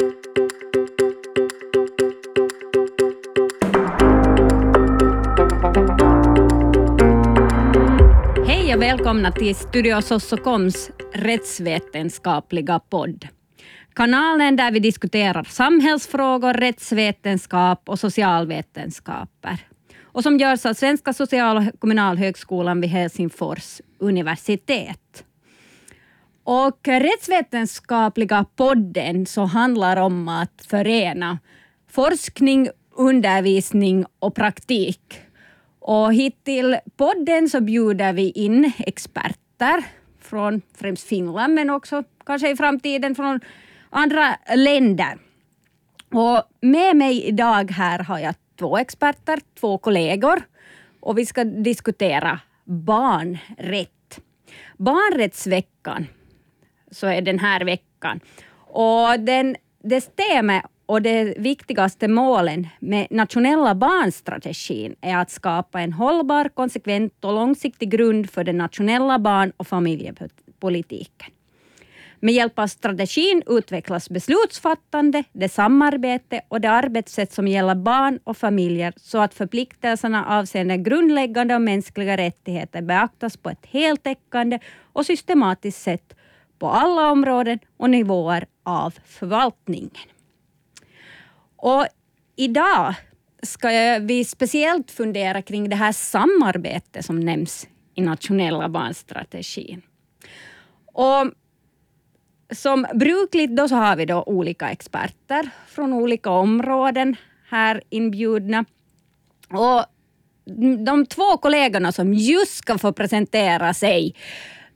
Hej och välkomna till Studio Sossokoms rättsvetenskapliga podd. Kanalen där vi diskuterar samhällsfrågor, rättsvetenskap och socialvetenskaper och som görs av Svenska social och kommunalhögskolan vid Helsingfors universitet. Och Rättsvetenskapliga podden så handlar om att förena forskning, undervisning och praktik. Och hit till podden så bjuder vi in experter från främst Finland, men också kanske i framtiden från andra länder. Och med mig idag här har jag två experter, två kollegor, och vi ska diskutera barnrätt. Barnrättsveckan så är den här veckan. Och den, det stämmer och det viktigaste målen med nationella barnstrategin är att skapa en hållbar, konsekvent och långsiktig grund för den nationella barn och familjepolitiken. Med hjälp av strategin utvecklas beslutsfattande, det samarbete och det arbetssätt som gäller barn och familjer så att förpliktelserna avseende grundläggande och mänskliga rättigheter beaktas på ett heltäckande och systematiskt sätt på alla områden och nivåer av förvaltningen. Och idag ska vi speciellt fundera kring det här samarbetet som nämns i nationella barnstrategin. Och som brukligt då så har vi då olika experter från olika områden här inbjudna. Och de två kollegorna som just ska få presentera sig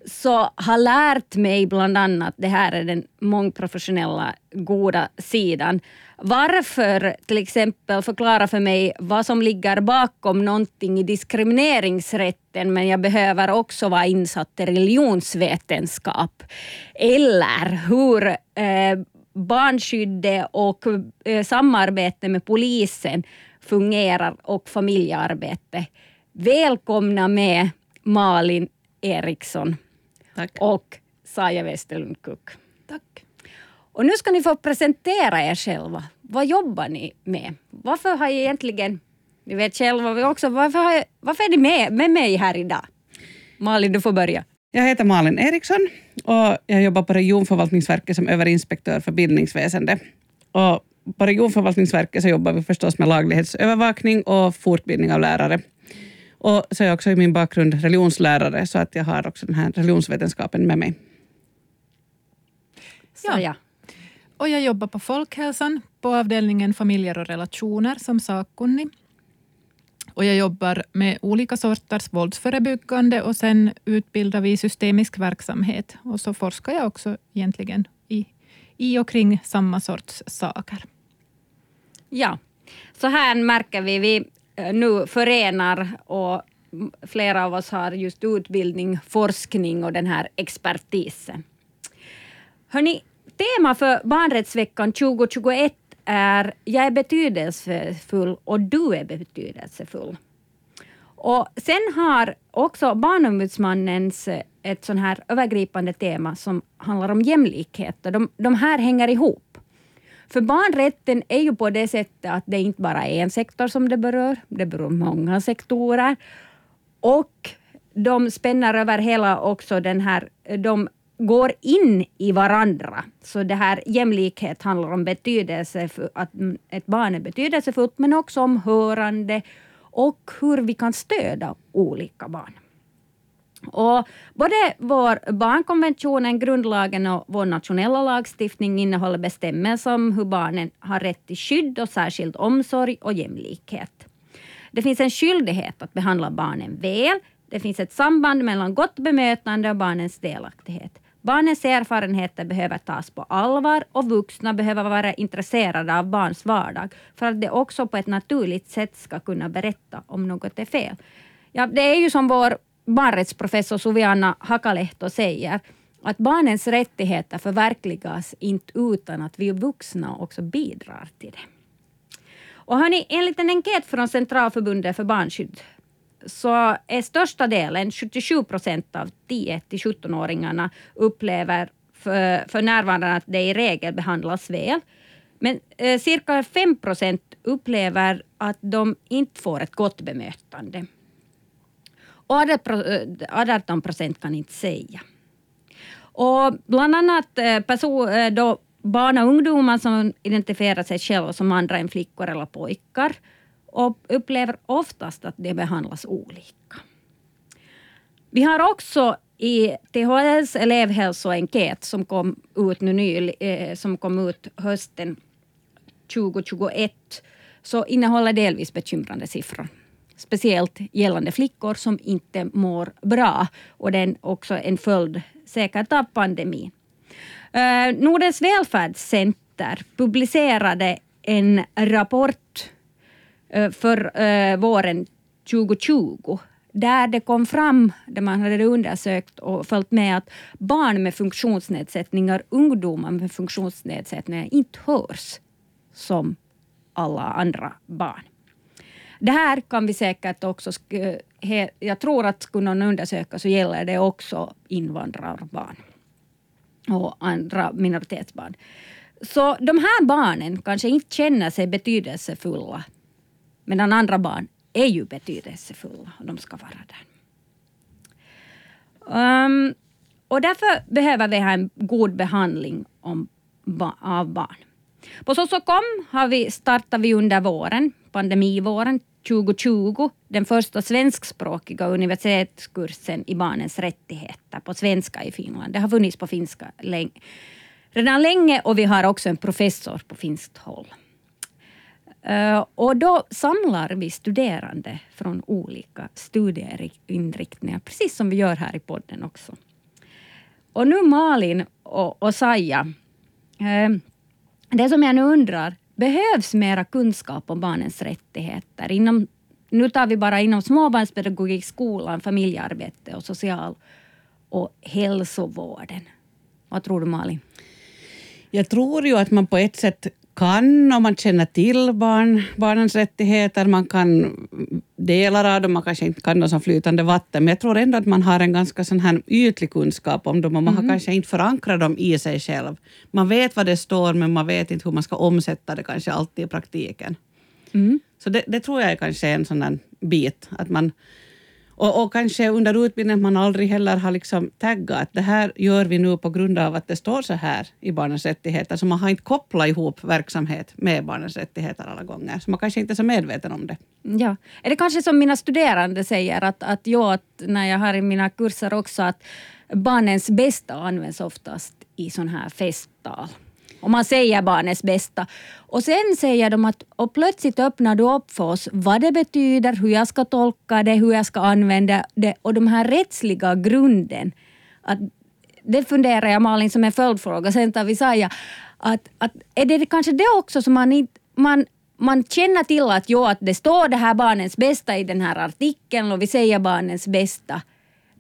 så har lärt mig bland annat, det här är den mångprofessionella goda sidan, varför till exempel förklara för mig vad som ligger bakom någonting i diskrimineringsrätten men jag behöver också vara insatt i religionsvetenskap. Eller hur eh, barnskyddet och eh, samarbete med polisen fungerar och familjearbete. Välkomna med Malin Eriksson Tack. och Saja Westerlund Cook. Tack. Och nu ska ni få presentera er själva. Vad jobbar ni med? Varför har jag egentligen, ni vet själva också, varför, har jag, varför är ni med, med mig här idag? Malin, du får börja. Jag heter Malin Eriksson och jag jobbar på regionförvaltningsverket som överinspektör för bildningsväsende. Och på regionförvaltningsverket så jobbar vi förstås med laglighetsövervakning och fortbildning av lärare. Och så är jag också i min bakgrund religionslärare så att jag har också den här religionsvetenskapen med mig. Saja. Och jag jobbar på Folkhälsan på avdelningen familjer och relationer som sakkunnig. Och jag jobbar med olika sorters våldsförebyggande och sen utbildar vi i systemisk verksamhet. Och så forskar jag också egentligen i, i och kring samma sorts saker. Ja, så här märker vi, vi Eh, nu förenar och flera av oss har just utbildning, forskning och den här expertisen. Hörni, tema för barnrättsveckan 2021 är Jag är betydelsefull och du är betydelsefull. Och sen har också Barnombudsmannens eh, ett sån här övergripande tema som handlar om jämlikhet. De, de här hänger ihop. För barnrätten är ju på det sättet att det inte bara är en sektor som det berör, det berör många sektorer. Och de spänner över hela också den här, de går in i varandra. Så det här jämlikhet handlar om betydelse, för att ett barn är betydelsefullt, men också om hörande och hur vi kan stödja olika barn. Och både vår barnkonventionen, grundlagen och vår nationella lagstiftning innehåller bestämmelser om hur barnen har rätt till skydd och särskild omsorg och jämlikhet. Det finns en skyldighet att behandla barnen väl. Det finns ett samband mellan gott bemötande och barnens delaktighet. Barnens erfarenheter behöver tas på allvar och vuxna behöver vara intresserade av barns vardag för att de också på ett naturligt sätt ska kunna berätta om något är fel. Ja, det är ju som vår barnrättsprofessor Suviana Hakalehto säger, att barnens rättigheter förverkligas inte utan att vi vuxna också bidrar till det. Och hörni, enligt en enkät från Centralförbundet för barnskydd så är största delen, 77 procent av 10 till 17-åringarna upplever för, för närvarande att de i regel behandlas väl. Men eh, cirka 5 procent upplever att de inte får ett gott bemötande. Och eh, 18 procent kan inte säga. Och bland annat eh, person, eh, då barn och ungdomar som identifierar sig själva som andra än flickor eller pojkar och upplever oftast att de behandlas olika. Vi har också i THLs elevhälsoenkät som kom ut nu nyligen, som kom ut hösten 2021 så innehåller delvis bekymrande siffror. Speciellt gällande flickor som inte mår bra och det är också en följd säkert av pandemin. Eh, Nordens välfärdscenter publicerade en rapport eh, för eh, våren 2020 där det kom fram, där man hade undersökt och följt med att barn med funktionsnedsättningar, ungdomar med funktionsnedsättningar inte hörs som alla andra barn. Det här kan vi säkert också, jag tror att skulle någon undersöka så gäller det också invandrarbarn och andra minoritetsbarn. Så de här barnen kanske inte känner sig betydelsefulla medan andra barn är ju betydelsefulla och de ska vara där. Um, och därför behöver vi ha en god behandling om, av barn. På Sosokom har vi, startat vi under våren, pandemivåren 2020, den första svenskspråkiga universitetskursen i barnens rättigheter på svenska i Finland. Det har funnits på finska länge, redan länge och vi har också en professor på finskt håll. Eh, och då samlar vi studerande från olika studieinriktningar, precis som vi gör här i podden också. Och nu Malin och, och Saja, eh, det som jag nu undrar, behövs mera kunskap om barnens rättigheter inom nu tar vi bara inom småbarnspedagogik, skolan, familjearbete och social och hälsovården. Vad tror du Malin? Jag tror ju att man på ett sätt kan om man känner till barn, barnens rättigheter. Man kan delar av dem, man kanske inte kan dem som flytande vatten, men jag tror ändå att man har en ganska sån här ytlig kunskap om dem och man mm. har kanske inte förankrat dem i sig själv. Man vet vad det står, men man vet inte hur man ska omsätta det kanske alltid i praktiken. Mm. Så det, det, tror jag är kanske en sån bit, att man och, och, kanske under utbildningen man aldrig heller har liksom taggat att det här gör vi nu på grund av att det står så här i barnens rättigheter, så man har inte kopplat ihop verksamhet med barnens rättigheter alla gånger, så man kanske inte är så medveten om det. Ja. Är det kanske som mina studerande säger, att, att jag, att när jag har i mina kurser också, att barnens bästa används oftast i sådana här festtal. Och man säger barnets bästa. Och sen säger de att och plötsligt öppnar du upp för oss vad det betyder, hur jag ska tolka det, hur jag ska använda det och de här rättsliga grunden. Att det funderar jag Malin som en följdfråga. Sen tar vi Saja. Att, att, är det kanske det också som man inte man, man känner till att, jo, att det står det här barnens bästa i den här artikeln och vi säger barnens bästa.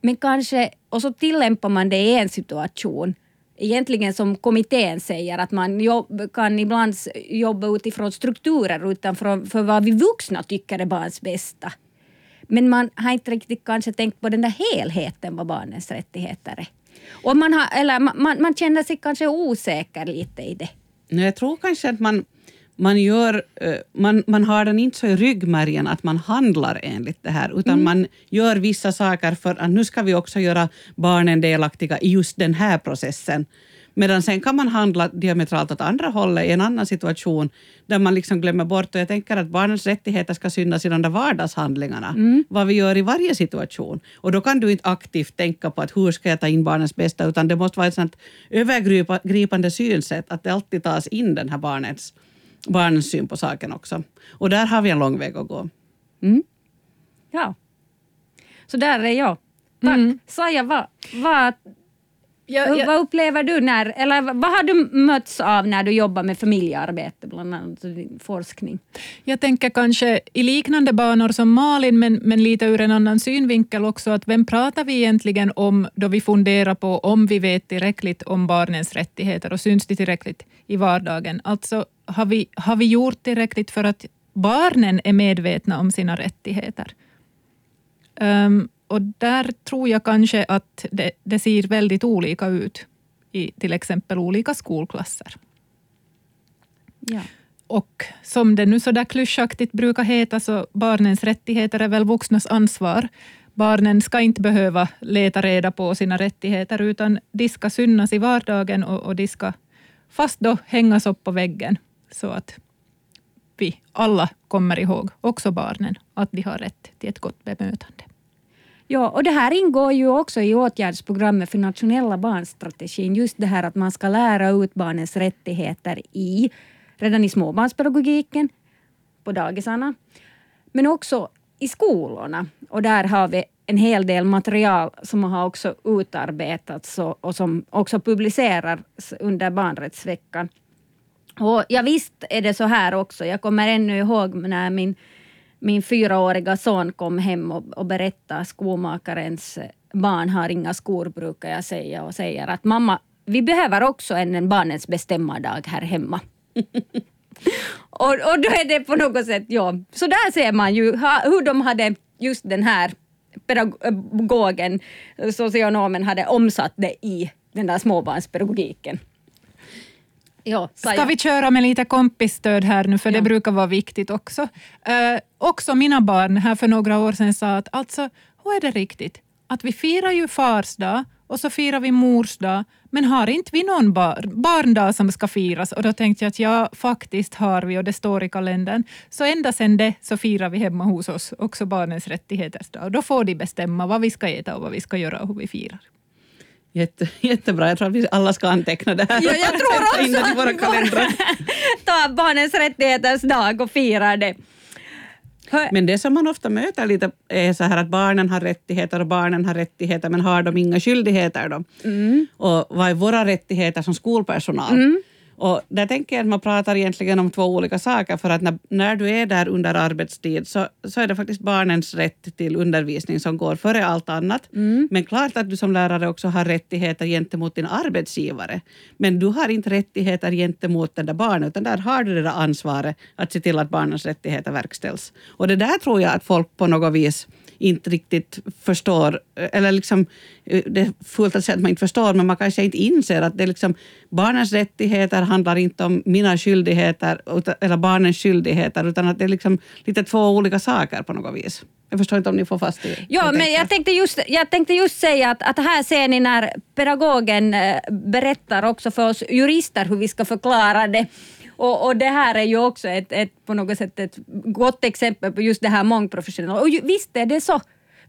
Men kanske, och så tillämpar man det i en situation egentligen som kommittén säger, att man jobb, kan ibland jobba utifrån strukturer utan för, för vad vi vuxna tycker är barns bästa. Men man har inte riktigt kanske tänkt på den där helheten vad barnens rättigheter är. Och man, har, eller man, man känner sig kanske osäker lite i det. Jag tror kanske att man man, gör, eh, man, man har den inte så i ryggmärgen att man handlar enligt det här, utan mm. man gör vissa saker för att nu ska vi också göra barnen delaktiga i just den här processen. Medan sen kan man handla diametralt åt andra hållet i en annan situation där man liksom glömmer bort, och jag tänker att barnens rättigheter ska synas i de där vardagshandlingarna, mm. vad vi gör i varje situation. Och då kan du inte aktivt tänka på att hur ska jag ta in barnens bästa, utan det måste vara ett sånt övergripande synsätt att det alltid tas in den här barnets barnens syn på saken också. Och där har vi en lång väg att gå. Mm. Ja. Så där är jag. Tack. Mm. Saja, vad, vad, jag, jag, vad upplever du när, eller vad har du mötts av när du jobbar med familjearbete, bland annat din forskning? Jag tänker kanske i liknande banor som Malin, men, men lite ur en annan synvinkel också, att vem pratar vi egentligen om då vi funderar på om vi vet tillräckligt om barnens rättigheter och syns det tillräckligt i vardagen? Alltså har vi, har vi gjort tillräckligt för att barnen är medvetna om sina rättigheter? Um, och där tror jag kanske att det, det, ser väldigt olika ut i till exempel olika skolklasser. Ja. Och som det nu så där klyschaktigt brukar heta, så barnens rättigheter är väl vuxnas ansvar. Barnen ska inte behöva leta reda på sina rättigheter, utan de ska synas i vardagen och, och de ska fast då hängas upp på väggen, så att vi alla kommer ihåg, också barnen, att de har rätt till ett gott bemötande. Ja, och det här ingår ju också i åtgärdsprogrammet för nationella barnstrategin. Just det här att man ska lära ut barnens rättigheter i, redan i småbarnspedagogiken, på dagisarna, men också i skolorna. Och där har vi en hel del material som har också utarbetats och, och som också publiceras under barnrättsveckan. Och ja, visst är det så här också. Jag kommer ännu ihåg när min, min fyraåriga son kom hem och, och berättade att skomakarens barn har inga skor, brukar jag säga, och säger att mamma, vi behöver också en, en barnens bestämmardag här hemma. och, och då är det på något sätt, ja, så där ser man ju hur de hade just den här pedagogen, socionomen, hade omsatt det i den där småbarnspedagogiken. Ja, Ska vi köra med lite kompisstöd här nu, för ja. det brukar vara viktigt också. Uh, också mina barn här för några år sedan sa att alltså, hur är det riktigt? Att vi firar ju fars dag och så firar vi mors dag, men har inte vi någon bar barndag som ska firas? Och då tänkte jag att ja, faktiskt har vi och det står i kalendern. Så ända sedan det så firar vi hemma hos oss också barnens rättigheters dag. Då får de bestämma vad vi ska äta och vad vi ska göra och hur vi firar. Jätte, jättebra. Jag tror att vi alla ska anteckna det här. Ja, jag tror också in i våra kalendrar. Ta barnens rättigheters dag och fira det. Men det som man ofta möter lite är så här att barnen har rättigheter och barnen har rättigheter men har de inga skyldigheter då? Mm. Och vad är våra rättigheter som skolpersonal? Mm. Och där tänker jag att man pratar egentligen om två olika saker, för att när, när du är där under arbetstid så, så är det faktiskt barnens rätt till undervisning som går före allt annat. Mm. Men klart att du som lärare också har rättigheter gentemot din arbetsgivare. Men du har inte rättigheter gentemot den där barnen, utan där har du det där ansvaret att se till att barnens rättigheter verkställs. Och det där tror jag att folk på något vis inte riktigt förstår, eller liksom, det är fullt att säga att man inte förstår, men man kanske inte inser att det liksom, barnens rättigheter handlar inte om mina skyldigheter, eller barnens skyldigheter, utan att det är liksom lite två olika saker på något vis. Jag förstår inte om ni får fast det. Ja, men jag tänkte, just, jag tänkte just säga att, att här ser ni när pedagogen eh, berättar också för oss jurister hur vi ska förklara det. Och, och det här är ju också ett, ett, på något sätt ett gott exempel på just det här mångprofessionella. Och visst är det så.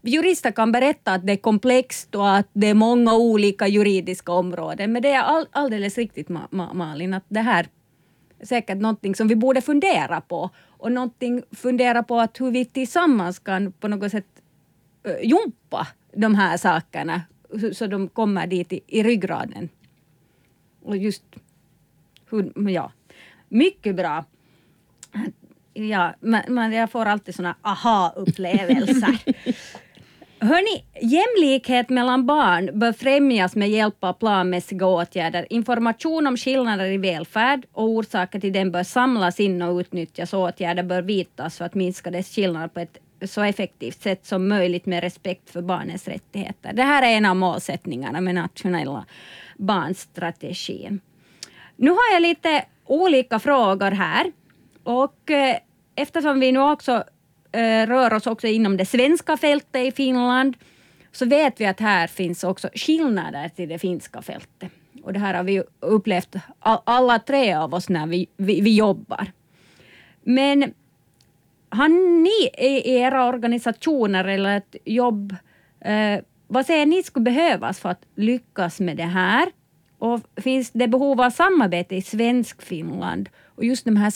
Jurister kan berätta att det är komplext och att det är många olika juridiska områden, men det är all, alldeles riktigt Malin, att det här är säkert någonting som vi borde fundera på och någonting fundera på att hur vi tillsammans kan på något sätt uh, jumpa de här sakerna så de kommer dit i, i ryggraden. Och just hur, ja, mycket bra. Ja, men jag får alltid såna aha-upplevelser. Hörni, jämlikhet mellan barn bör främjas med hjälp av planmässiga åtgärder. Information om skillnader i välfärd och orsaker till den bör samlas in och utnyttjas. Åtgärder bör vidtas för att minska dess skillnader på ett så effektivt sätt som möjligt med respekt för barnens rättigheter. Det här är en av målsättningarna med nationella barnstrategin. Nu har jag lite olika frågor här. Och eh, eftersom vi nu också eh, rör oss också inom det svenska fältet i Finland så vet vi att här finns också skillnader till det finska fältet. Och det här har vi upplevt alla tre av oss när vi, vi, vi jobbar. Men har ni i era organisationer eller ett jobb, eh, vad säger ni skulle behövas för att lyckas med det här? Och finns det behov av samarbete i Svensk-Finland och just de här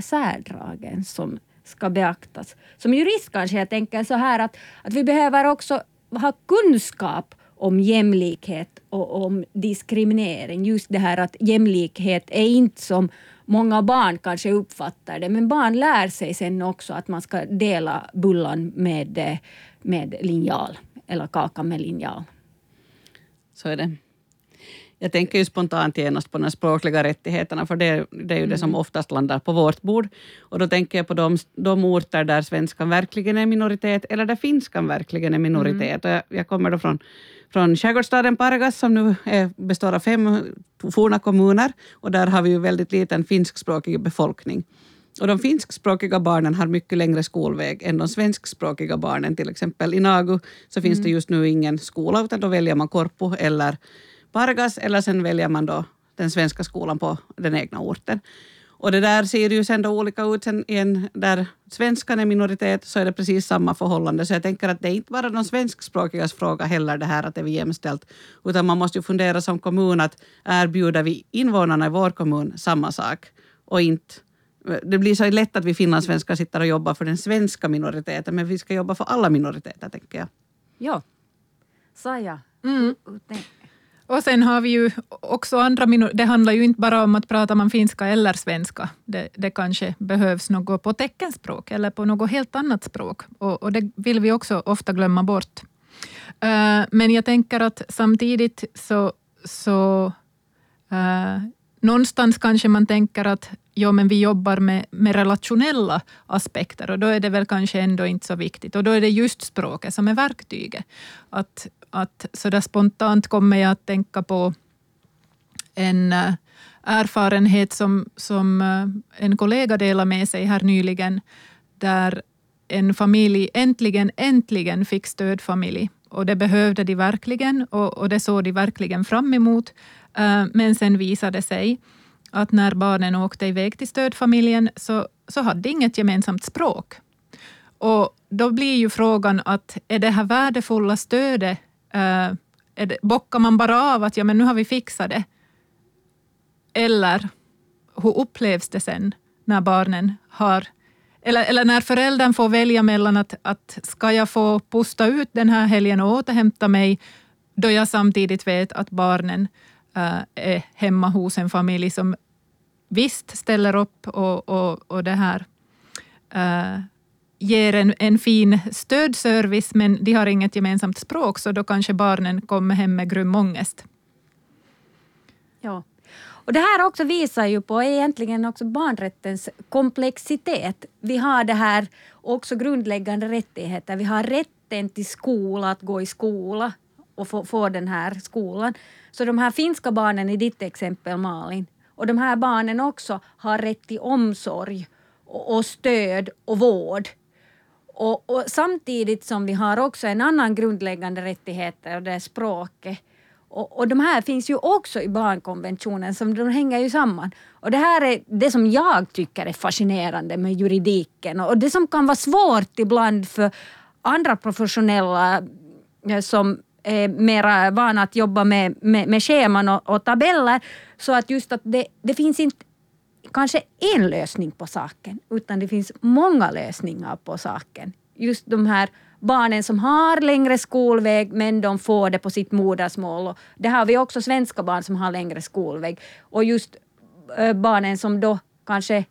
särdragen som ska beaktas. Som jurist kanske jag tänker så här att, att vi behöver också ha kunskap om jämlikhet och om diskriminering. Just det här att jämlikhet är inte som många barn kanske uppfattar det, men barn lär sig sen också att man ska dela bullan med, med linjal, eller kakan med linjal. Så är det. Jag tänker ju spontant genast på de språkliga rättigheterna, för det, det är ju det som oftast landar på vårt bord. Och då tänker jag på de, de orter där svenskan verkligen är minoritet, eller där finskan verkligen är minoritet. Och jag, jag kommer då från från skärgårdsstaden Pargas som nu är, består av fem forna kommuner och där har vi ju väldigt liten finskspråkig befolkning. Och de finskspråkiga barnen har mycket längre skolväg än de svenskspråkiga barnen. Till exempel i Nagu så finns det just nu ingen skola utan då väljer man Korpo eller Pargas eller sen väljer man då den svenska skolan på den egna orten. Och det där ser ju sen då olika ut. Sen igen, där svenskan är minoritet så är det precis samma förhållande. Så jag tänker att det är inte bara de svenskspråkigas fråga heller det här att det är jämställt. Utan man måste ju fundera som kommun att erbjuder vi invånarna i vår kommun samma sak och inte det blir så lätt att vi finlandssvenskar sitter och jobbar för den svenska minoriteten, men vi ska jobba för alla minoriteter, tänker jag. Ja. Saja, Mm. Och sen har vi ju också andra. Det handlar ju inte bara om att prata man finska eller svenska. Det, det kanske behövs något på teckenspråk eller på något helt annat språk. Och, och det vill vi också ofta glömma bort. Uh, men jag tänker att samtidigt så, så uh, någonstans kanske man tänker att ja, men vi jobbar med, med relationella aspekter och då är det väl kanske ändå inte så viktigt. Och då är det just språket som är verktyget. Att, att sådär spontant kommer jag att tänka på en eh, erfarenhet som, som eh, en kollega delade med sig här nyligen, där en familj äntligen, äntligen fick stödfamilj. Och det behövde de verkligen och, och det såg de verkligen fram emot. Eh, men sen visade det sig att när barnen åkte iväg till stödfamiljen så, så hade de inget gemensamt språk. Och då blir ju frågan att är det här värdefulla stödet, äh, det, bockar man bara av att ja, men nu har vi fixat det? Eller hur upplevs det sen när barnen har eller, eller när föräldern får välja mellan att, att ska jag få pusta ut den här helgen och återhämta mig, då jag samtidigt vet att barnen äh, är hemma hos en familj som visst ställer upp och, och, och det här äh, ger en, en fin stödservice, men de har inget gemensamt språk, så då kanske barnen kommer hem med grym ångest. Ja. Och det här också visar ju på egentligen också barnrättens komplexitet. Vi har det här också grundläggande rättigheter. Vi har rätten till skola, att gå i skola och få, få den här skolan. Så de här finska barnen i ditt exempel Malin, och de här barnen också har rätt till omsorg och, och stöd och vård. Och, och, samtidigt som vi har också en annan grundläggande rättighet och det är språket. Och, och de här finns ju också i barnkonventionen, som de hänger ju samman. Och det här är det som jag tycker är fascinerande med juridiken och det som kan vara svårt ibland för andra professionella eh, som är mera vana att jobba med, med, med scheman och, och tabeller. Så att just att det, det finns inte kanske en lösning på saken, utan det finns många lösningar på saken. Just de här barnen som har längre skolväg men de får det på sitt modersmål. Och det har vi också svenska barn som har längre skolväg. Och just eh, barnen som då kanske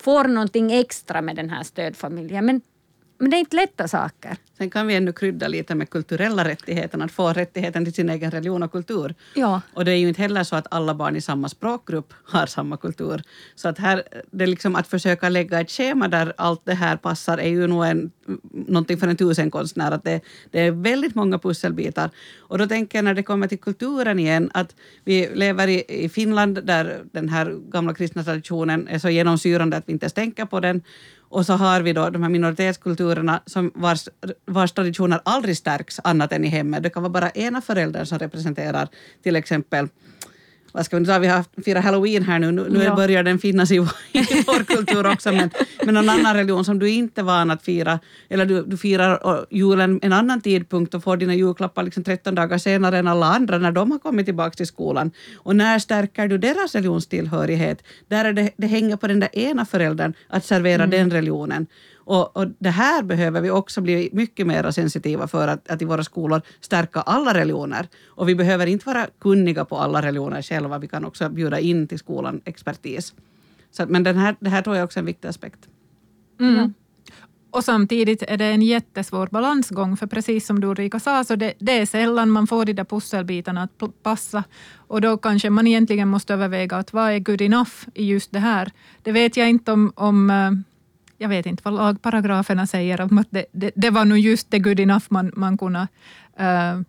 får någonting extra med den här stödfamiljen. Men men det är inte lätta saker. Sen kan vi ännu krydda lite med kulturella rättigheter, att få rättigheten till sin egen religion och kultur. Ja. Och det är ju inte heller så att alla barn i samma språkgrupp har samma kultur. Så att här, det är liksom att försöka lägga ett schema där allt det här passar är ju nog en, någonting för en tusenkonstnär. Att det, det är väldigt många pusselbitar. Och då tänker jag när det kommer till kulturen igen, att vi lever i, i Finland där den här gamla kristna traditionen är så genomsyrande att vi inte ens tänker på den. Och så har vi då de här minoritetskulturerna som vars, vars traditioner aldrig stärks annat än i hemmet. Det kan vara bara ena föräldern som representerar till exempel vad ska vi säga, vi har firat halloween här nu, nu ja. börjar den finnas i, i vår kultur också, men, men någon annan religion som du inte är van att fira, eller du, du firar julen en annan tidpunkt och får dina julklappar liksom 13 dagar senare än alla andra när de har kommit tillbaka till skolan. Och när stärker du deras religionstillhörighet? Där är det, det hänger på den där ena föräldern att servera mm. den religionen. Och, och, det här behöver vi också bli mycket mer sensitiva för att, att i våra skolor stärka alla religioner. Och vi behöver inte vara kunniga på alla religioner själva, vi kan också bjuda in till skolan expertis. Så, men den här, det här tror jag också är en viktig aspekt. Mm. Och samtidigt är det en jättesvår balansgång, för precis som du Ulrika sa, så det, det, är sällan man får de där pusselbitarna att passa. Och då kanske man egentligen måste överväga att vad är good enough i just det här. Det vet jag inte om, om eh, jag vet inte vad lagparagraferna säger om att det, det, det var nog just det good enough man, man kunde uh,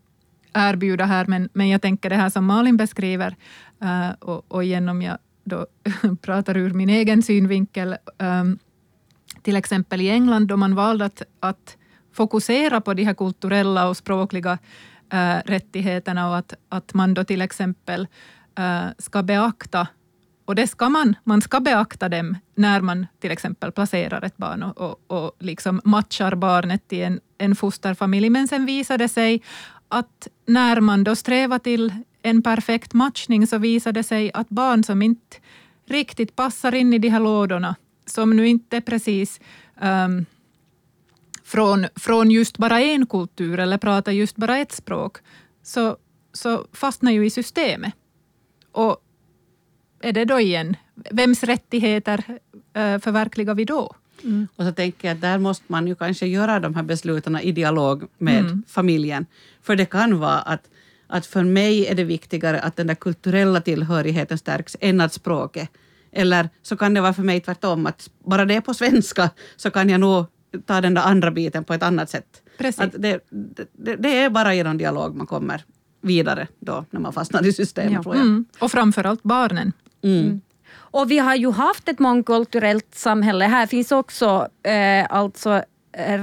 erbjuda här, men, men jag tänker det här som Malin beskriver, uh, och, och genom jag då pratar ur min egen synvinkel, um, till exempel i England då man valde att, att fokusera på de här kulturella och språkliga uh, rättigheterna och att, att man då till exempel uh, ska beakta och det ska man. Man ska beakta dem när man till exempel placerar ett barn och, och, och liksom matchar barnet i en, en fosterfamilj. Men sen visar det sig att när man då strävar till en perfekt matchning så visar det sig att barn som inte riktigt passar in i de här lådorna, som nu inte precis um, från, från just bara en kultur eller pratar just bara ett språk, så, så fastnar ju i systemet. Och är det då igen, vems rättigheter uh, förverkligar vi då? Mm. Och så tänker jag att där måste man ju kanske göra de här besluten i dialog med mm. familjen. För det kan vara att, att för mig är det viktigare att den där kulturella tillhörigheten stärks än att språket. Eller så kan det vara för mig tvärtom, att bara det är på svenska så kan jag nog ta den där andra biten på ett annat sätt. Precis. Det, det, det är bara genom dialog man kommer vidare då när man fastnar i systemet. Ja. Mm. Och framförallt barnen. Mm. mm. Och vi har ju haft ett mångkulturellt samhälle. Här finns också eh, alltså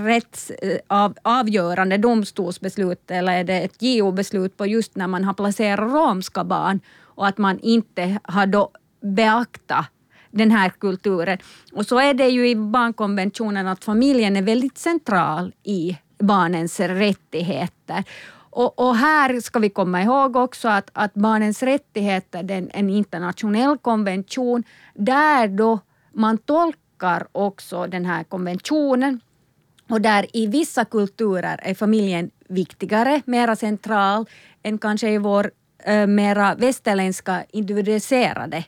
rätts, eh, av, avgörande domstolsbeslut eller är det ett JO-beslut på just när man har placerat romska barn och att man inte har då beaktat den här kulturen. Och så är det ju i barnkonventionen att familjen är väldigt central i barnens rättigheter. Och, och, här ska vi komma ihåg också att, att barnens rättigheter är en internationell konvention där då man tolkar också den här konventionen och där i vissa kulturer är familjen viktigare, mera central än kanske i vår eh, mera västerländska individualiserade.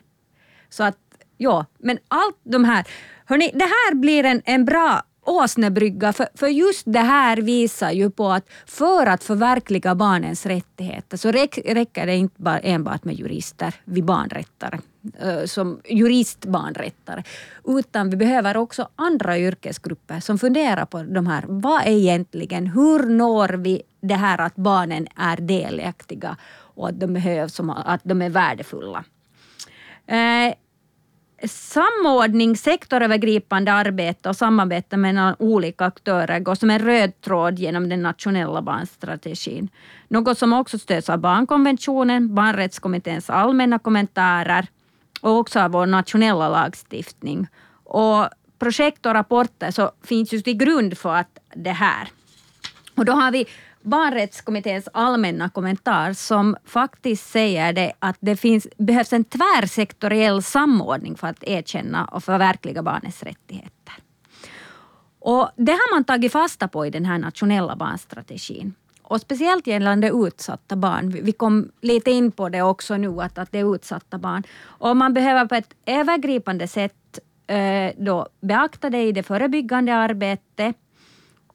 Så att ja, men allt de här, hörni, det här blir en, en bra åsnebrygga, för, för just det här visar ju på att för att förverkliga barnens rättigheter så räcker det inte bara enbart med jurister, vid barnrättare, eh, som juristbarnrättare, utan vi behöver också andra yrkesgrupper som funderar på de här, vad är egentligen, hur når vi det här att barnen är delaktiga och att de behövs, att de är värdefulla. Eh, Samordning, sektorövergripande arbete och samarbete mellan olika aktörer går som en röd tråd genom den nationella barnstrategin. Något som också stöds av barnkonventionen, barnrättskommitténs allmänna kommentarer och också av vår nationella lagstiftning. Och projekt och rapporter så finns just till grund för att det här. Och då har vi barnrättskommitténs allmänna kommentar som faktiskt säger det att det finns, behövs en tvärsektoriell samordning för att erkänna och förverkliga barnets rättigheter. Och det har man tagit fasta på i den här nationella barnstrategin. Och speciellt gällande utsatta barn. Vi kom lite in på det också nu, att, att det är utsatta barn. Och man behöver på ett övergripande sätt eh, då beakta det i det förebyggande arbetet.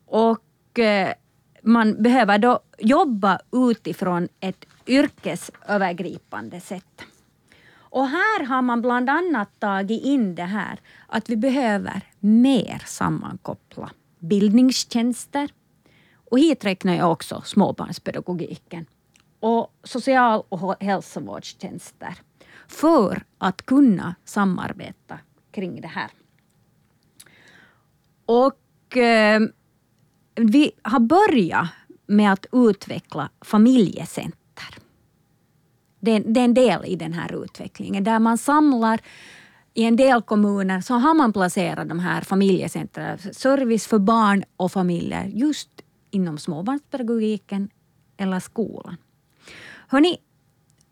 Och eh, man behöver då jobba utifrån ett yrkesövergripande sätt. Och här har man bland annat tagit in det här att vi behöver mer sammankoppla bildningstjänster. Och hit räknar jag också småbarnspedagogiken och social och hälsovårdstjänster för att kunna samarbeta kring det här. Och eh, vi har börjat med att utveckla familjecenter. Det är, det är en del i den här utvecklingen där man samlar i en del kommuner så har man placerat de här familjecentren, service för barn och familjer just inom småbarnspedagogiken eller skolan. Hörni,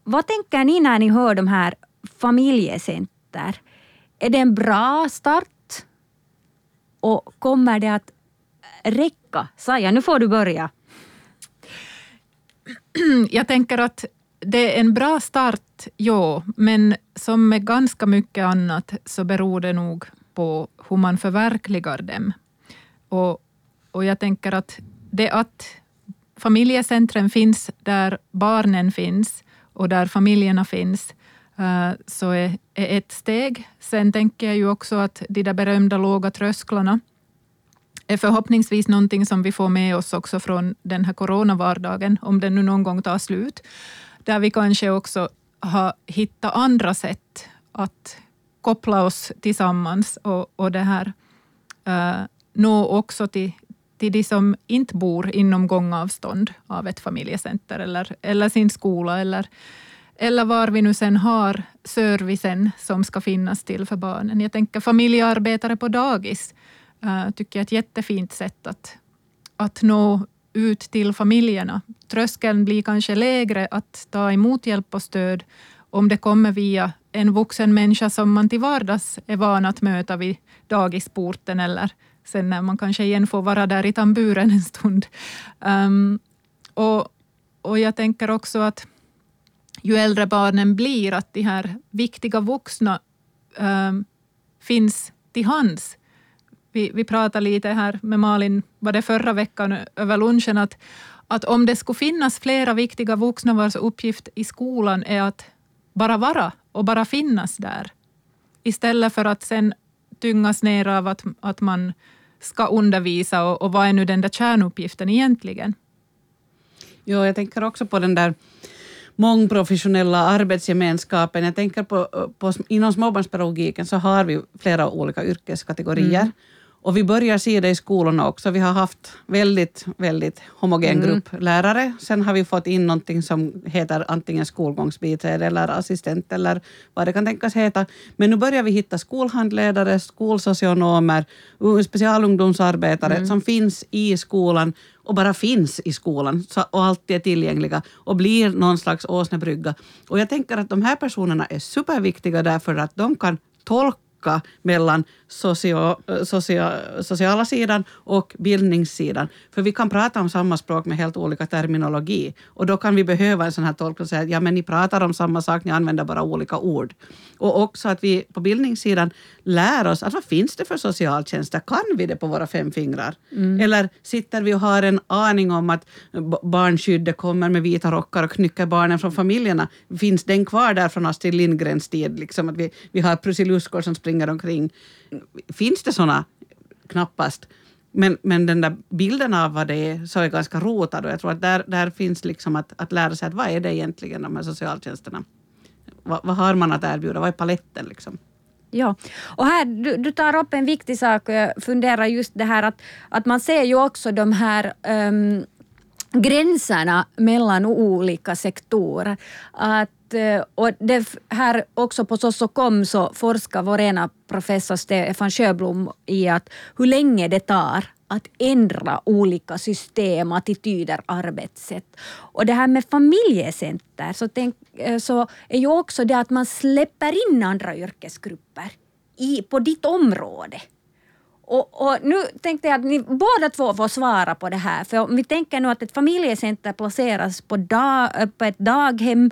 vad tänker ni när ni hör de här familjecenter? Är det en bra start? Och kommer det att räcka? Saja, nu får du börja. Jag tänker att det är en bra start, ja, men som med ganska mycket annat så beror det nog på hur man förverkligar dem. Och, och jag tänker att det att familjecentren finns där barnen finns och där familjerna finns, eh, så är, är ett steg. Sen tänker jag ju också att de där berömda låga trösklarna är förhoppningsvis någonting som vi får med oss också från den här coronavardagen, om den nu någon gång tar slut, där vi kanske också har hittat andra sätt att koppla oss tillsammans och, och det här uh, nå också till, till de som inte bor inom gångavstånd av ett familjecenter eller, eller sin skola eller, eller var vi nu sen har servicen som ska finnas till för barnen. Jag tänker familjearbetare på dagis uh, tycker jag är ett jättefint sätt att, att nå ut till familjerna. Tröskeln blir kanske lägre att ta emot hjälp och stöd om det kommer via en vuxen människa som man till vardags är van att möta vid dagisporten eller sen när man kanske igen får vara där i tamburen en stund. Um, och, och jag tänker också att ju äldre barnen blir, att de här viktiga vuxna um, finns till hands. Vi, vi pratade lite här med Malin, var det förra veckan över lunchen, att, att om det skulle finnas flera viktiga vuxna vars uppgift i skolan är att bara vara och bara finnas där, istället för att sen tyngas ner av att, att man ska undervisa och, och vad är nu den där kärnuppgiften egentligen? Jo, jag tänker också på den där mångprofessionella arbetsgemenskapen. Jag tänker på, på inom småbarnspedagogiken så har vi flera olika yrkeskategorier. Mm. Och vi börjar se det i skolorna också. Vi har haft väldigt, väldigt homogen mm. grupp lärare. Sen har vi fått in någonting som heter antingen skolgångsbiträde eller assistent eller vad det kan tänkas heta. Men nu börjar vi hitta skolhandledare, skolsocionomer, specialungdomsarbetare mm. som finns i skolan och bara finns i skolan och alltid är tillgängliga och blir någon slags åsnebrygga. Och jag tänker att de här personerna är superviktiga därför att de kan tolka mellan socio, socio, sociala sidan och bildningssidan. För vi kan prata om samma språk med helt olika terminologi. Och då kan vi behöva en sån här tolk och säga att ja, men ni pratar om samma sak, ni använder bara olika ord. Och också att vi på bildningssidan lär oss att vad finns det för socialtjänster? Kan vi det på våra fem fingrar? Mm. Eller sitter vi och har en aning om att barnskyddet kommer med vita rockar och knycker barnen från familjerna? Finns den kvar där från Astrid Lindgrens tid? Liksom att vi, vi har prusiluskor som springer omkring. Finns det såna? Knappast. Men, men den där bilden av vad det är så är ganska rotad och jag tror att där, där finns liksom att, att lära sig att vad är det egentligen de här socialtjänsterna? Vad, vad har man att erbjuda? Vad är paletten liksom? Ja, och här, du, du, tar upp en viktig sak och jag funderar just det här att, att man ser ju också de här um, gränserna mellan olika sektorer. Att eh, och det här också på Sossokom så forskar vår ena professor Stefan Sjöblom i att hur länge det tar att ändra olika system, attityder, arbetssätt. Och det här med familjecenter så, tänk, eh, så är ju också det att man släpper in andra yrkesgrupper i, på ditt område. Och, och, nu tänkte jag att ni båda två får svara på det här. För om vi tänker nu att ett familjecenter placeras på, dag, på ett daghem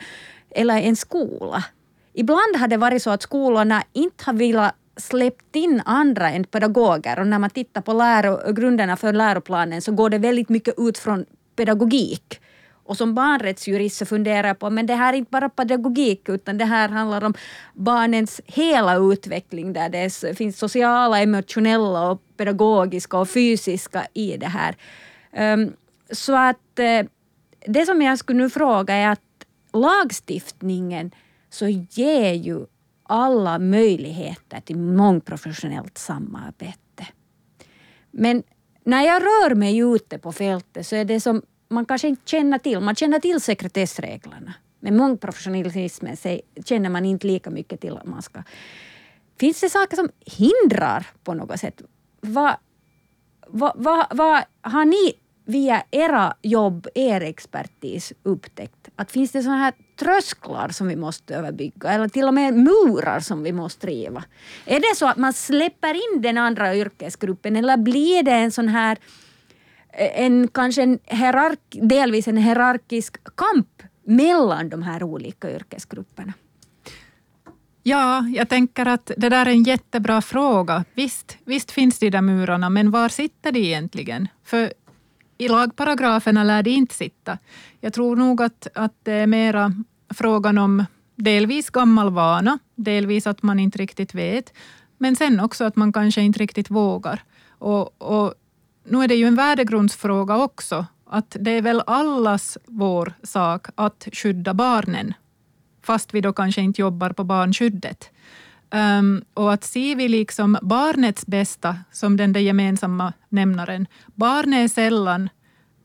eller en skola. Ibland har det varit så att skolorna inte har velat släppt in andra än pedagoger och när man tittar på läro, grunderna för läroplanen så går det väldigt mycket ut från pedagogik. Och som barnrättsjurist så funderar jag på, men det här är inte bara pedagogik utan det här handlar om barnens hela utveckling där det finns sociala, emotionella och pedagogiska och fysiska i det här. Ehm, så att eh, det som jag skulle nu fråga är att lagstiftningen så ger ju alla möjligheter till mångprofessionellt samarbete. Men när jag rör mig ute på fältet så är det som man kanske inte känner till. Man känner till sekretessreglerna. Men mångprofessionalismen känner man inte lika mycket till. Man ska. Finns det saker som hindrar på något sätt? Vad, vad, vad, vad har ni via era jobb, er expertis upptäckt att finns det sådana här trösklar som vi måste överbygga eller till och med murar som vi måste riva? Är det så att man släpper in den andra yrkesgruppen eller blir det en sån här Eh, en, kanske en hierark, delvis en hierarkisk kamp mellan de här olika yrkesgrupperna? Ja, jag tänker att det där är en jättebra fråga. Visst, visst finns de där murarna, men var sitter de egentligen? För i lagparagraferna lär de inte sitta. Jag tror nog att, att det är mera frågan om delvis gammal vana, delvis att man inte riktigt vet, men sen också att man kanske inte riktigt vågar. Och, och nu är det ju en värdegrundsfråga också, att det är väl allas vår sak att skydda barnen, fast vi då kanske inte jobbar på barnskyddet. Um, och att ser vi liksom barnets bästa som den där gemensamma nämnaren. Barnet är sällan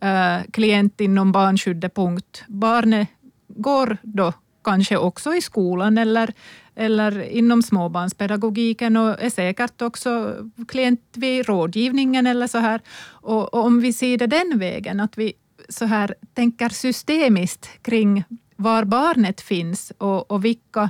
uh, klient inom barnskyddepunkt. Barnet går då kanske också i skolan eller, eller inom småbarnspedagogiken och är säkert också klient vid rådgivningen eller så här. Och, och, om vi ser det den vägen, att vi så här tänker systemiskt kring var barnet finns och, och vilka,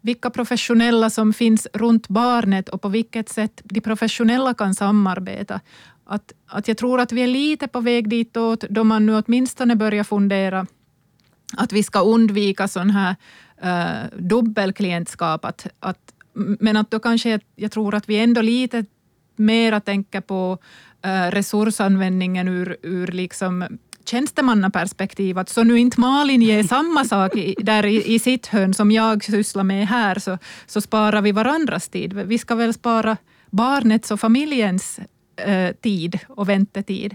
vilka professionella som finns runt barnet och på vilket sätt de professionella kan samarbeta. Att, att jag tror att vi är lite på väg ditåt då man nu åtminstone börjar fundera att vi ska undvika sån här uh, dubbelklientskap. Att, att, men att då kanske jag, jag tror att vi ändå lite mera tänker på uh, resursanvändningen ur, ur liksom tjänstemannaperspektiv, att så nu inte Malin ger samma sak i, där i, i sitt hörn som jag sysslar med här, så, så sparar vi varandras tid. Vi ska väl spara barnets och familjens eh, tid och väntetid.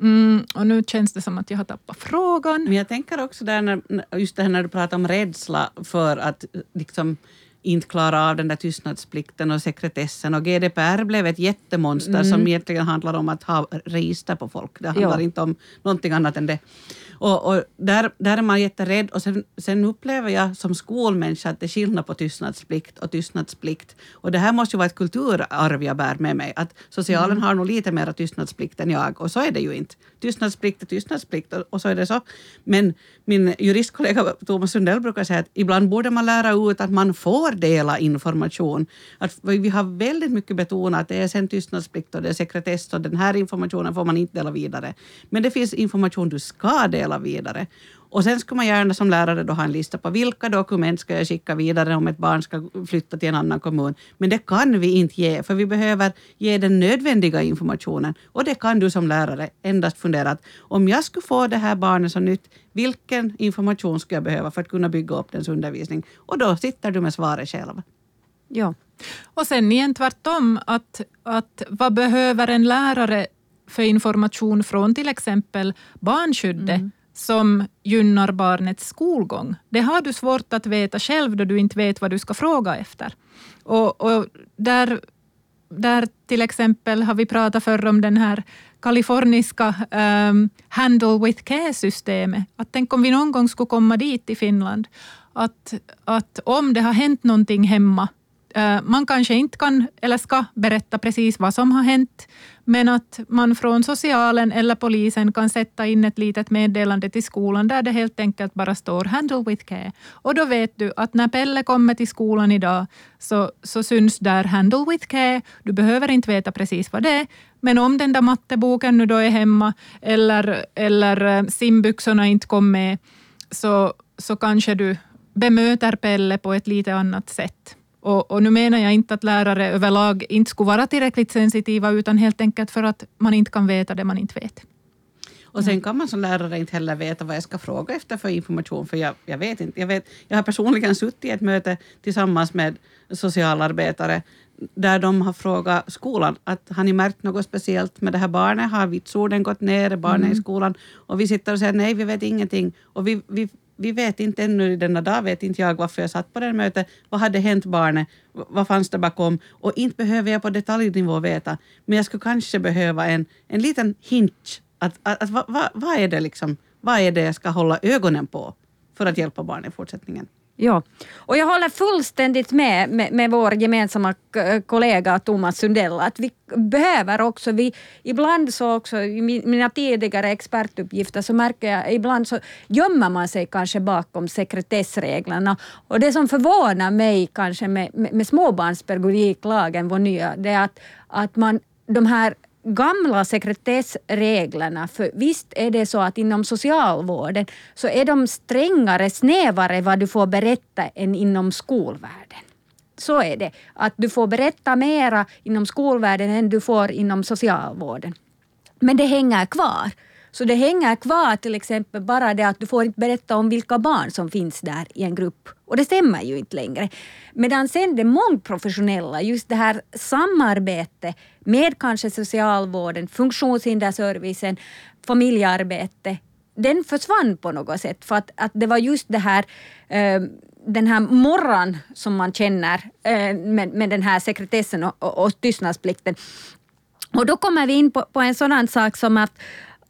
Mm, och nu känns det som att jag har tappat frågan. Men jag tänker också där när, just det här när du pratar om rädsla för att liksom inte klara av den där tystnadsplikten och sekretessen. Och GDPR blev ett jättemonster mm. som egentligen handlar om att ha register på folk. Det handlar ja. inte om någonting annat än det. Och, och, där, där är man jätterädd. Och sen, sen upplever jag som skolmänniska att det är skillnad på tystnadsplikt och tystnadsplikt. Och det här måste ju vara ett kulturarv jag bär med mig. Att socialen mm. har nog lite mer tystnadsplikt än jag. Och så är det ju inte. Tystnadsplikt är tystnadsplikt och, och så är det så. Men min juristkollega Thomas Sundell brukar säga att ibland borde man lära ut att man får dela information. Att vi har väldigt mycket betonat att det är sen tystnadsplikt och det är sekretess och den här informationen får man inte dela vidare. Men det finns information du ska dela dela vidare. Och sen skulle man gärna som lärare då ha en lista på vilka dokument ska jag skicka vidare om ett barn ska flytta till en annan kommun. Men det kan vi inte ge, för vi behöver ge den nödvändiga informationen. Och det kan du som lärare endast fundera att om jag skulle få det här barnet så nytt, vilken information skulle jag behöva för att kunna bygga upp dens undervisning? Och då sitter du med svaret själv. Ja. Och sen igen tvärtom, att, att vad behöver en lärare för information från till exempel barnskyddet mm som gynnar barnets skolgång. Det har du svårt att veta själv då du inte vet vad du ska fråga efter. Och, och där, där till exempel har vi pratat förr om den här kaliforniska um, Handle with care-systemet. Att tänk om vi någon gång skulle komma dit i Finland. Att, att om det har hänt någonting hemma man kanske inte kan eller ska berätta precis vad som har hänt, men att man från socialen eller polisen kan sätta in ett litet meddelande till skolan där det helt enkelt bara står ”handle with care”. Och då vet du att när Pelle kommer till skolan idag så, så syns där ”handle with care”. Du behöver inte veta precis vad det är, men om den där matteboken nu då är hemma eller, eller eh, simbyxorna inte kom med, så, så kanske du bemöter Pelle på ett lite annat sätt. Och, och, nu menar jag inte att lärare överlag inte skulle vara tillräckligt sensitiva, utan helt enkelt för att man inte kan veta det man inte vet. Och sen kan man som lärare inte heller veta vad jag ska fråga efter för information, för jag, jag vet inte. Jag, vet, jag har personligen suttit i ett möte tillsammans med socialarbetare där de har frågat skolan att har ni märkt något speciellt med det här barnet? Har vitsorden gått ner? Barnet mm. i skolan? Och vi sitter och säger nej, vi vet ingenting. Och vi, vi vi vet inte ännu denna dag, vet inte jag varför jag satt på det mötet. Vad hade hänt barnet? Vad fanns det bakom? Och inte behöver jag på detaljnivå veta, men jag skulle kanske behöva en, en liten hint. Att, att, att vad, vad, vad, är det liksom, vad är det jag ska hålla ögonen på för att hjälpa barnet i fortsättningen? Ja, och jag håller fullständigt med, med, med vår gemensamma kollega Thomas Sundell att vi behöver också, vi, ibland så också i mina tidigare expertuppgifter så märker jag ibland så gömmer man sig kanske bakom sekretessreglerna. Och det som förvånar mig kanske med, med, med småbarnspedagogiklagen, vår nya, det är att, att man de här gamla sekretessreglerna, för visst är det så att inom socialvården så är de strängare, snävare vad du får berätta än inom skolvärlden. Så är det. Att du får berätta mera inom skolvärlden än du får inom socialvården. Men det hänger kvar. Så det hänger kvar till exempel bara det att du får inte berätta om vilka barn som finns där i en grupp. Och det stämmer ju inte längre. Medan sen det mångprofessionella, just det här samarbetet med kanske socialvården, funktionshinderservicen, familjearbete, den försvann på något sätt. För att, att det var just det här eh, den här morran som man känner eh, med, med den här sekretessen och, och, och tystnadsplikten. Och då kommer vi in på, på en sådan sak som att,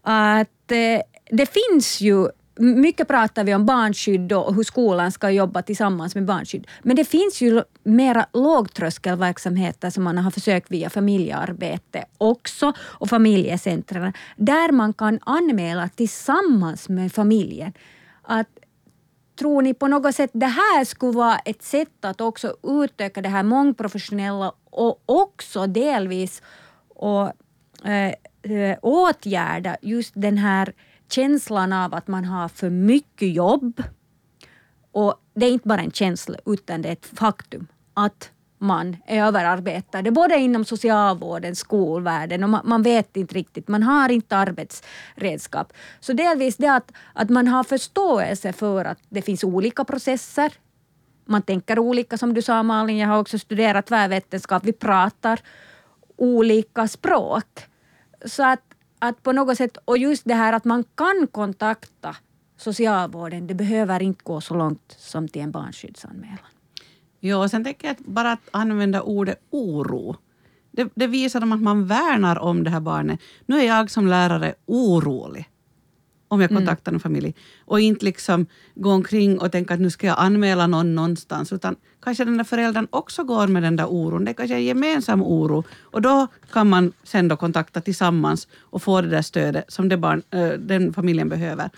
att eh, det finns ju mycket pratar vi om barnskydd och hur skolan ska jobba tillsammans med barnskydd. Men det finns ju mera lågtröskelverksamheter som man har försökt via familjearbete också och familjecentren där man kan anmäla tillsammans med familjen. Att tror ni på något sätt det här skulle vara ett sätt att också utöka det här mångprofessionella och också delvis och, eh, eh åtgärda just den här känslan av att man har för mycket jobb. Och det är inte bara en känsla utan det är ett faktum att man är överarbetade, både inom socialvården, skolvärlden och man, man, vet inte riktigt, man har inte arbetsredskap. Så delvis det att, att man har förståelse för att det finns olika processer. Man tänker olika som du sa Malin, jag har också studerat tvärvetenskap, vi pratar olika språk. Så att, att på något sätt, och just det här att man kan kontakta socialvården, det behöver inte gå så långt som till en barnskyddsanmälan. Ja, och sen tänker jag att bara att använda ordet oro. Det, det visar att man värnar om det här barnet. Nu är jag som lärare orolig om jag mm. kontaktar en familj. Och inte liksom gå omkring och tänka att nu ska jag anmäla någon någonstans. Utan kanske den där föräldern också går med den där oron. Det är kanske är en gemensam oro. Och då kan man sen då kontakta tillsammans och få det där stödet som det barn, äh, den familjen behöver.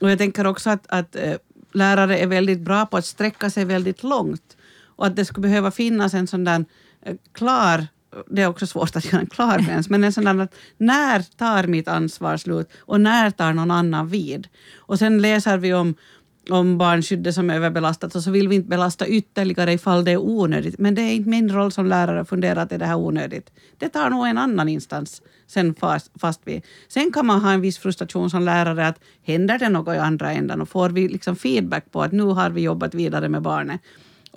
Och jag tänker också att, att äh, lärare är väldigt bra på att sträcka sig väldigt långt. Och att det skulle behöva finnas en sån där äh, klar det är också svårt att göra en klar men en sån att när tar mitt ansvar slut och när tar någon annan vid? Och sen läser vi om, om barnskyddet som är överbelastat och så vill vi inte belasta ytterligare ifall det är onödigt. Men det är inte min roll som lärare att fundera att är det här onödigt. Det tar nog en annan instans sen fast, fast vid. Sen kan man ha en viss frustration som lärare att händer det något i andra änden och får vi liksom feedback på att nu har vi jobbat vidare med barnet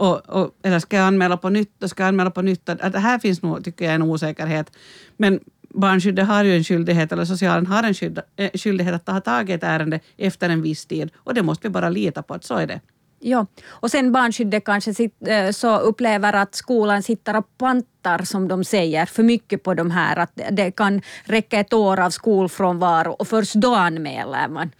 och, och, eller ska jag anmäla på nytt och ska jag anmäla på nytt? Att, här finns nog, tycker jag, en osäkerhet. Men barnskyddet har ju en skyldighet, eller socialen har en skyld, eh, skyldighet att ta tag i ett ärende efter en viss tid. Och det måste vi bara lita på att så är det. Ja, och sen barnskyddet kanske sitt, eh, så upplever att skolan sitter och pantar, som de säger, för mycket på de här. Att det kan räcka ett år av skolfrånvaro och först då anmäler man.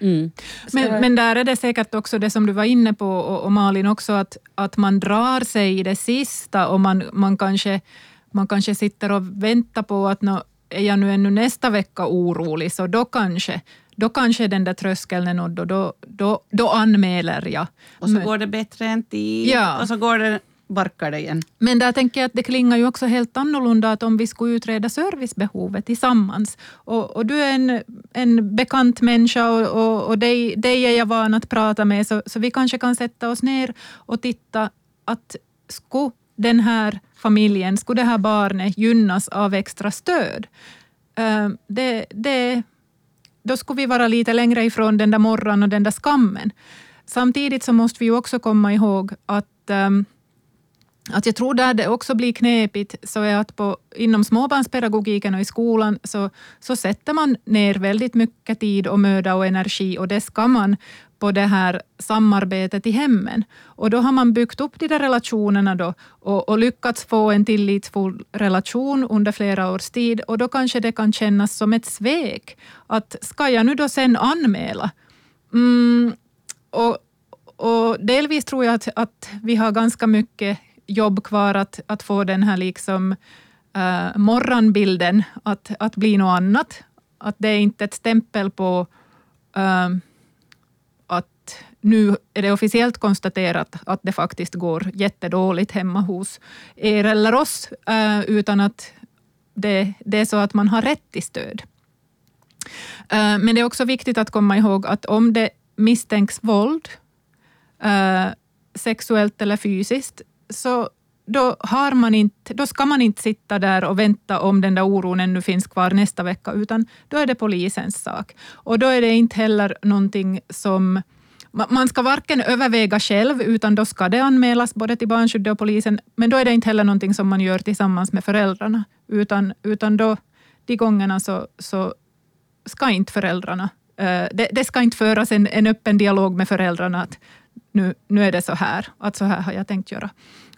Mm. Men, men där är det säkert också det som du var inne på och, och Malin också, att, att man drar sig i det sista och man, man, kanske, man kanske sitter och väntar på att no, är jag nu ännu nästa vecka orolig, så då kanske då kanske den där tröskeln är nådd och då, då, då anmäler jag. Och så Men, går det bättre en tid ja. och så går det barkar det igen. Men där tänker jag att det klingar ju också helt annorlunda att om vi skulle utreda servicebehovet tillsammans. Och, och du är en, en bekant människa och, och, och dig, dig är jag van att prata med, så, så vi kanske kan sätta oss ner och titta att skulle den här familjen, skulle det här barnet gynnas av extra stöd? Ehm, det, det, då skulle vi vara lite längre ifrån den där morran och den där skammen. Samtidigt så måste vi också komma ihåg att um, att jag tror där det också blir knepigt, så är att på, inom småbarnspedagogiken och i skolan så, så sätter man ner väldigt mycket tid och möda och energi och det ska man på det här samarbetet i hemmen. Och då har man byggt upp de där relationerna då och, och lyckats få en tillitsfull relation under flera års tid och då kanske det kan kännas som ett svek. Att ska jag nu då sen anmäla? Mm, och, och delvis tror jag att, att vi har ganska mycket jobb kvar att, att få den här liksom, uh, morgonbilden att, att bli något annat. Att det är inte ett stämpel på uh, att nu är det officiellt konstaterat att det faktiskt går jättedåligt hemma hos er eller oss, uh, utan att det, det är så att man har rätt till stöd. Men det är också viktigt att komma ihåg att om det misstänks våld, sexuellt eller fysiskt, så då, har man inte, då ska man inte sitta där och vänta om den där oron ännu finns kvar nästa vecka, utan då är det polisens sak. Och då är det inte heller någonting som man ska varken överväga själv, utan då ska det anmälas både till barnskyddet och polisen. Men då är det inte heller någonting som man gör tillsammans med föräldrarna, utan, utan då, de gångerna så, så ska inte föräldrarna... Eh, det, det, ska inte föras en, en öppen dialog med föräldrarna att nu, nu är det så här, att så här har jag tänkt göra.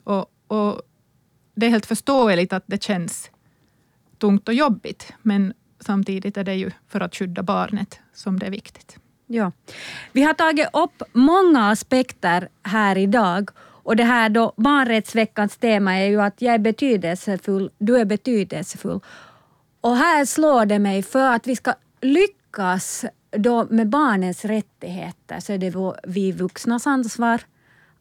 Och, och det är helt förståeligt att det känns tungt och jobbigt, men samtidigt är det ju för att skydda barnet som det är viktigt. Ja. Vi har tagit upp många aspekter här idag och det här då barnrättsveckans tema är ju att jag är betydelsefull, du är betydelsefull. Och här slår det mig för att vi ska lyckas då med barnens rättigheter så är det vi vuxnas ansvar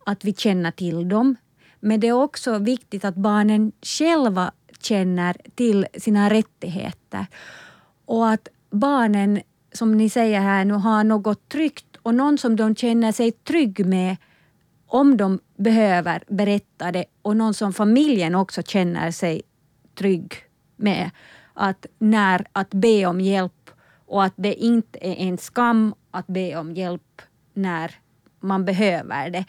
att vi känner till dem. Men det är också viktigt att barnen själva känner till sina rättigheter. Och att barnen, som ni säger här nu, har något tryggt och någon som de känner sig trygg med om de behöver berätta det och någon som familjen också känner sig trygg med. Att, när, att be om hjälp och att det inte är en skam att be om hjälp när man behöver det.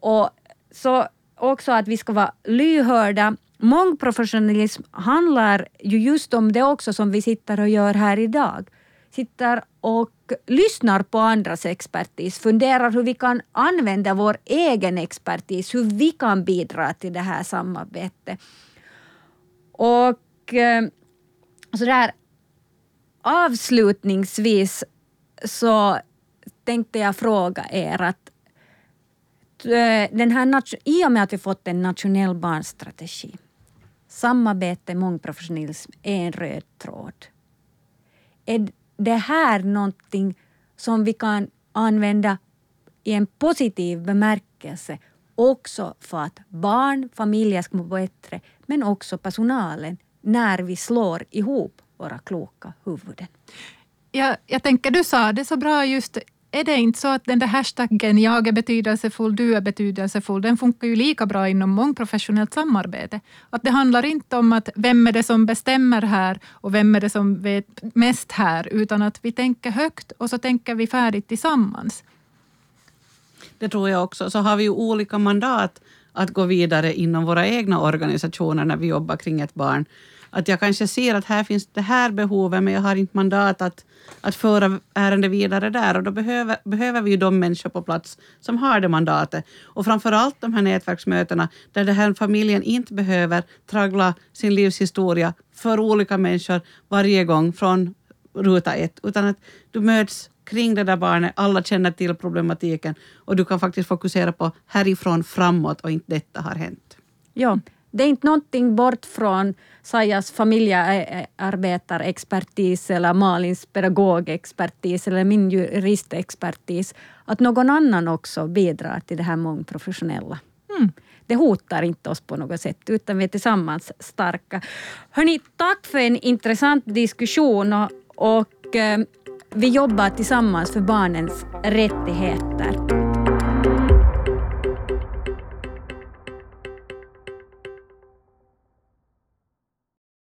Och så också att vi ska vara lyhörda. Mångprofessionalism handlar ju just om det också som vi sitter och gör här idag. Sitter och lyssnar på andras expertis, funderar hur vi kan använda vår egen expertis, hur vi kan bidra till det här samarbetet. Och eh, sådär avslutningsvis så tänkte jag fråga er att eh, den här, i och med att vi fått en nationell barnstrategi, samarbete, mångprofessionalism är en röd tråd. Är det här någonting som vi kan använda i en positiv bemärkelse också för att barn, familjer ska må bättre, men också personalen, när vi slår ihop våra kloka huvuden. Jag, jag tänker, du sa det så bra just är det inte så att den där hashtaggen jag är betydelsefull, du är betydelsefull, den funkar ju lika bra inom mångprofessionellt samarbete. Att det handlar inte om att vem är det som bestämmer här och vem är det som vet mest här, utan att vi tänker högt och så tänker vi färdigt tillsammans. Det tror jag också. Så har vi ju olika mandat att gå vidare inom våra egna organisationer när vi jobbar kring ett barn. Att jag kanske ser att här finns det här behovet men jag har inte mandat att att föra ärendet vidare där och då behöver, behöver vi ju de människor på plats som har det mandatet. Och framför allt de här nätverksmötena där den här familjen inte behöver traggla sin livshistoria för olika människor varje gång från ruta ett, utan att du möts kring det där barnet, alla känner till problematiken och du kan faktiskt fokusera på härifrån framåt och inte detta har hänt. Ja, det är inte någonting bort från Sajas familjearbetarexpertis eller Malins pedagogexpertis eller min juristexpertis. Att någon annan också bidrar till det här mångprofessionella. Mm. Det hotar inte oss på något sätt, utan vi är tillsammans starka. Hörni, tack för en intressant diskussion och, och eh, vi jobbar tillsammans för barnens rättigheter.